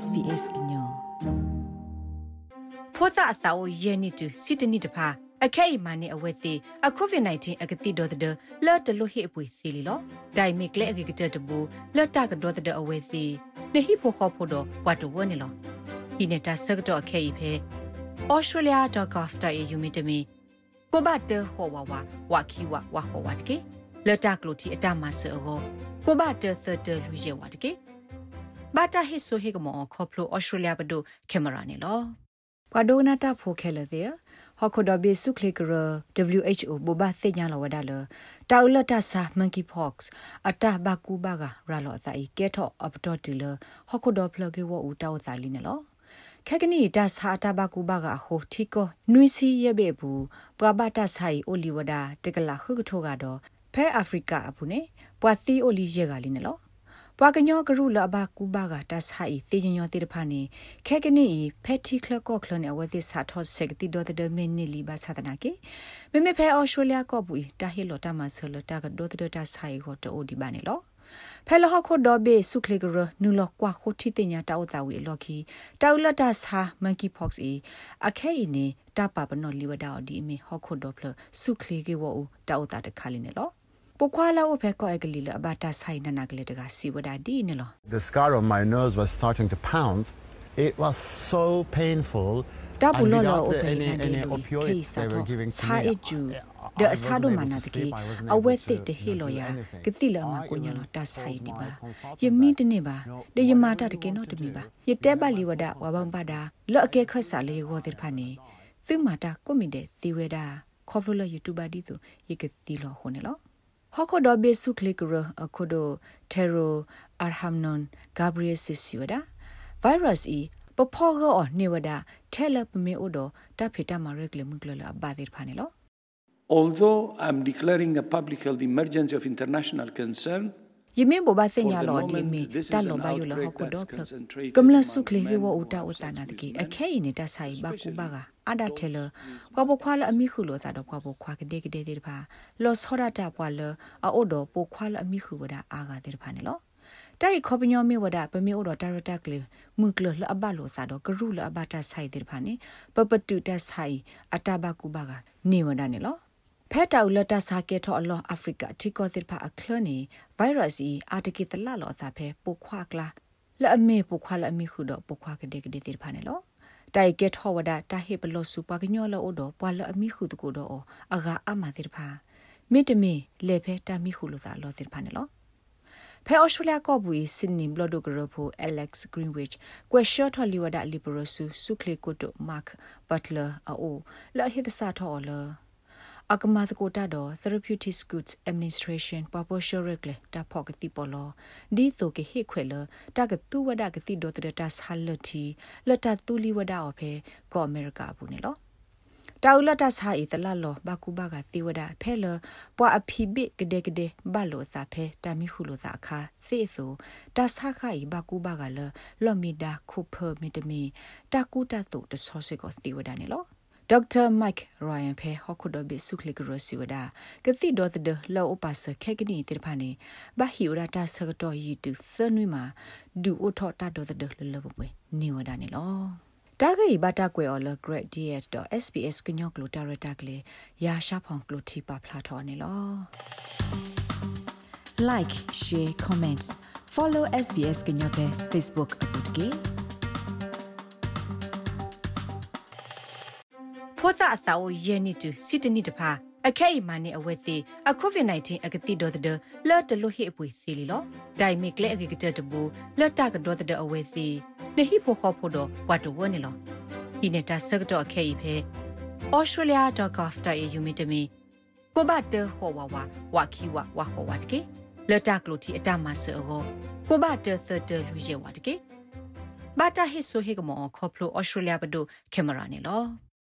SBS ညောဖောစာအစာအိုယဲနီတူစီတနီတဖာအခဲအီမနဲ့အဝဲစီအကိုဗစ် -19 အကတိဒေါ်တဲ့လော်တလို့ဟိအပွေစီလီလောဒိုင်မီကလေအကကတတဘူလော်တာကဒေါ်တဲ့အဝဲစီနေဟိဖိုခေါဖိုတော့ဝတ်တော့ဝနေလောဒီနေတာဆကတော့အခဲအီဖဲ australia.gov.au မြင့်တမီကိုဘတ်တဟောဝဝဝခီဝဝဟောဝတ်ကေလော်တာကလို့တီအတမဆောကိုဘတ်တသတလူရဲဝတ်ကေ ဘာတာဟစ်ဆိုဟေကမောခေါပလိုဩစတြေးလျဘဒိုကင်မရာနေလောကွာဒိုနာတာဖိုခဲလေတဲ့ဟခုဒဘီဆုခလီကရ WHO ဘဘစိညာလဝဒါလတောက်လတဆာ monkeypox အတာဘကူဘာဂရာလောသာဤကဲထော့အပတော်တီလဟခုဒဖလကေဝဦးတောက်သာလီနေလောခက်ကနီဒါစာတာဘကူဘာဂဟိုတီကိုနွီစီရဘေဘူးပဝဘတာဆိုင်အိုလီဝဒါတကလာခုကထိုကတော့ဖဲအာဖရိကအပူနေပွာသီအိုလီရဲကလေးနေလော ပွာကညောကရုလဘကူဘာကတဆာဤတေညညောတေတဖာနေခဲကနီဖက်တီကလကော့ကလနေဝသစာထောစက်တီဒိုတဒမင်းနီလီဘာသဒနာကေမမေဖဲအော်စတြေးလျကောပူတာဟီလော်တာမဆလတာကဒိုတဒတာဆာဤဟောတိုဒီဘာနေလောဖဲလဟခုဒဘေဆုခလေကရနူလကွာခိုတီတင်ညာတောက်တာဝီလော်ခီတောက်လတာဆာမန်ကီဖော့က်စ်ဤအခဲဤနေတာပါပနောလီဝဒါဒီမီဟခုဒဖလဆုခလေကေဝူတောက်တာတခါလီနေလော ပခွာလာဝဖဲကောအကလီလအဘတာဆိုင်နနာကလေးတကစီဝဒါဒီနေလော The scar on my nose was starting to pound it was so painful တဘူလောလောအဖေနဒီလိုခေစာတော့စာအကျူဒအစာတို့မနာတကေအဝဲစစ်တဟေလောယာကတိလမကိုညာလောတဆိုင်ဒီပါယမီတနေပါဒေယမာတတကေနော်တမီပါယတဲပါလီဝဒဝဘံပါဒါလော့အကေခတ်စာလေးကိုတဲ့ဖာနေသူမာတာကွမီတဲ့သီဝဲတာခေါပလိုလယူတူဘာဒီဆိုယကတိလောခုန်လော ဟခုဒဘေဆုခလီကရအခုဒတေရိုအာဟမ်နွန်ဂါဘရီယယ်စစ်စီဝဒဗိုင်းရပ်စ်ဤပဖောကောနေဝဒထဲလပမေအိုဒတဖေတမရက်လမကလလဘာဒီဖာနေလော Although I'm declaring a public health emergency of international concern, ယမင်းဘောဘာစညာလောဒီမီတလောဘယလဟခုဒေါဖလကမလဆုခလေဟေဝဥတာဥတာနာတကီအခဲဤနေတာဆိုင်ဘကူဘာကအဒါထဲလဘဘခွာလအမိခုလောသာတော့ဘဘခွာကတဲ့ကတဲ့တဲ့ဖာလောစောရတာပွာလအိုဒပိုခွာလအမိခုဝဒအာဂါတဲ့ဖာနေလောတိုင်ခေါပညောမေဝဒပမေအိုဒတာရတာကလေမုကလလအဘလောသာတော့ဂရုလအဘတာဆိုင်တဲ့ဖာနေပပတုတဆိုင်အတဘကူဘာကနေဝဒနေလော ဖက်တောက်လတ်တဆာကေထောအလောအာဖရိကတီကိုသစ်ဖာအခလနေဗိုင်းရပ်စ်ဤအာတကိတလလောစာဖဲပုခွာကလာလအမေပုခွာလအမိခုတော့ပုခွာကတဲ့ကတဲ့တိဖာနေလောတိုင်ကေထောဝဒတာဟေပလောစုပကညောလောတော့ပွာလအမိခုတကူတော့အဂါအမတိဖာမိတမီလေဖဲတာမိခုလောစာလောတိဖာနေလောဖဲဩစတြေးလျကောဘူစင်နီဘလဒိုဂရဖို Alex Greenwich ကွယ်ရှော့ထော်လီဝဒလီဘရဆူဆုခလေကိုတို Mark Butler အိုလာဟိသစာထော်လော အကမသကိုတာတော့ therapeutic goods administration proportional regle ta phok ti polo di to ke he khwe lo ta ka tu wada ka ti do ta salati la ta tu li wada o phe ko america bu ne lo တောက်လတ်ဆာဤတလလောဘကူဘကတိဝဒဖဲလပွာအဖီဘိကဒေကဒေဘလောစာဖဲတမီခုလိုစာခါစေဆိုတဆာခိုင်ဘကူဘကလလောမီဒါခုဖမီတမီတကူတတုတဆောစေကိုတိဝဒနေလော ဒေါက်တာမိုက်ရိုယန်ဖဲဟခုဒဘိဆုခလီဂရစီဝဒကတိဒေါ်ဒလောအပစခဲကနီတေဖာနေဘဟီရတာဆကတော့ယီတူသနွိမာဒူအိုထောတာဒေါ်ဒလလဘပွေနေဝဒနေလောတာဂိဘတာကွယ်အော်လဂရက် ds.sbs ကညောကလိုတာရတာကလေးရာရှာဖောင်ကလိုတီပါဖလာထော်နေလော like share comments follow sbs ကညောပဲ facebook အပုတ်ကေ ဖောစာအစာကိုယဲနေတူစီတနီတဖာအခဲအမနဲ့အဝဲစီအကိုဗစ် -19 အကတိဒေါ်တဲ့လော်တလို့ဟိအပွေစီလီလောဒိုင်မီကလေအကကတဲ့တဘူလော်တာကဒေါ်တဲ့အဝဲစီနေဟိဖို့ခေါ်ဖို့တော့ဝတ်တဝနေလောဒီနေတာဆကတော့အခဲဤဖဲ australia.gov.au မြတမီကိုဘတ်တဟောဝဝဝခီဝဝဟောဝတ်ကေလော်တာကလိုတီအတမဆောကိုဘတ်တသတလူရဲဝတ်ကေဘာတာဟိဆိုဟေကမောခေါပလို australia ဘဒိုကင်မရာနေလော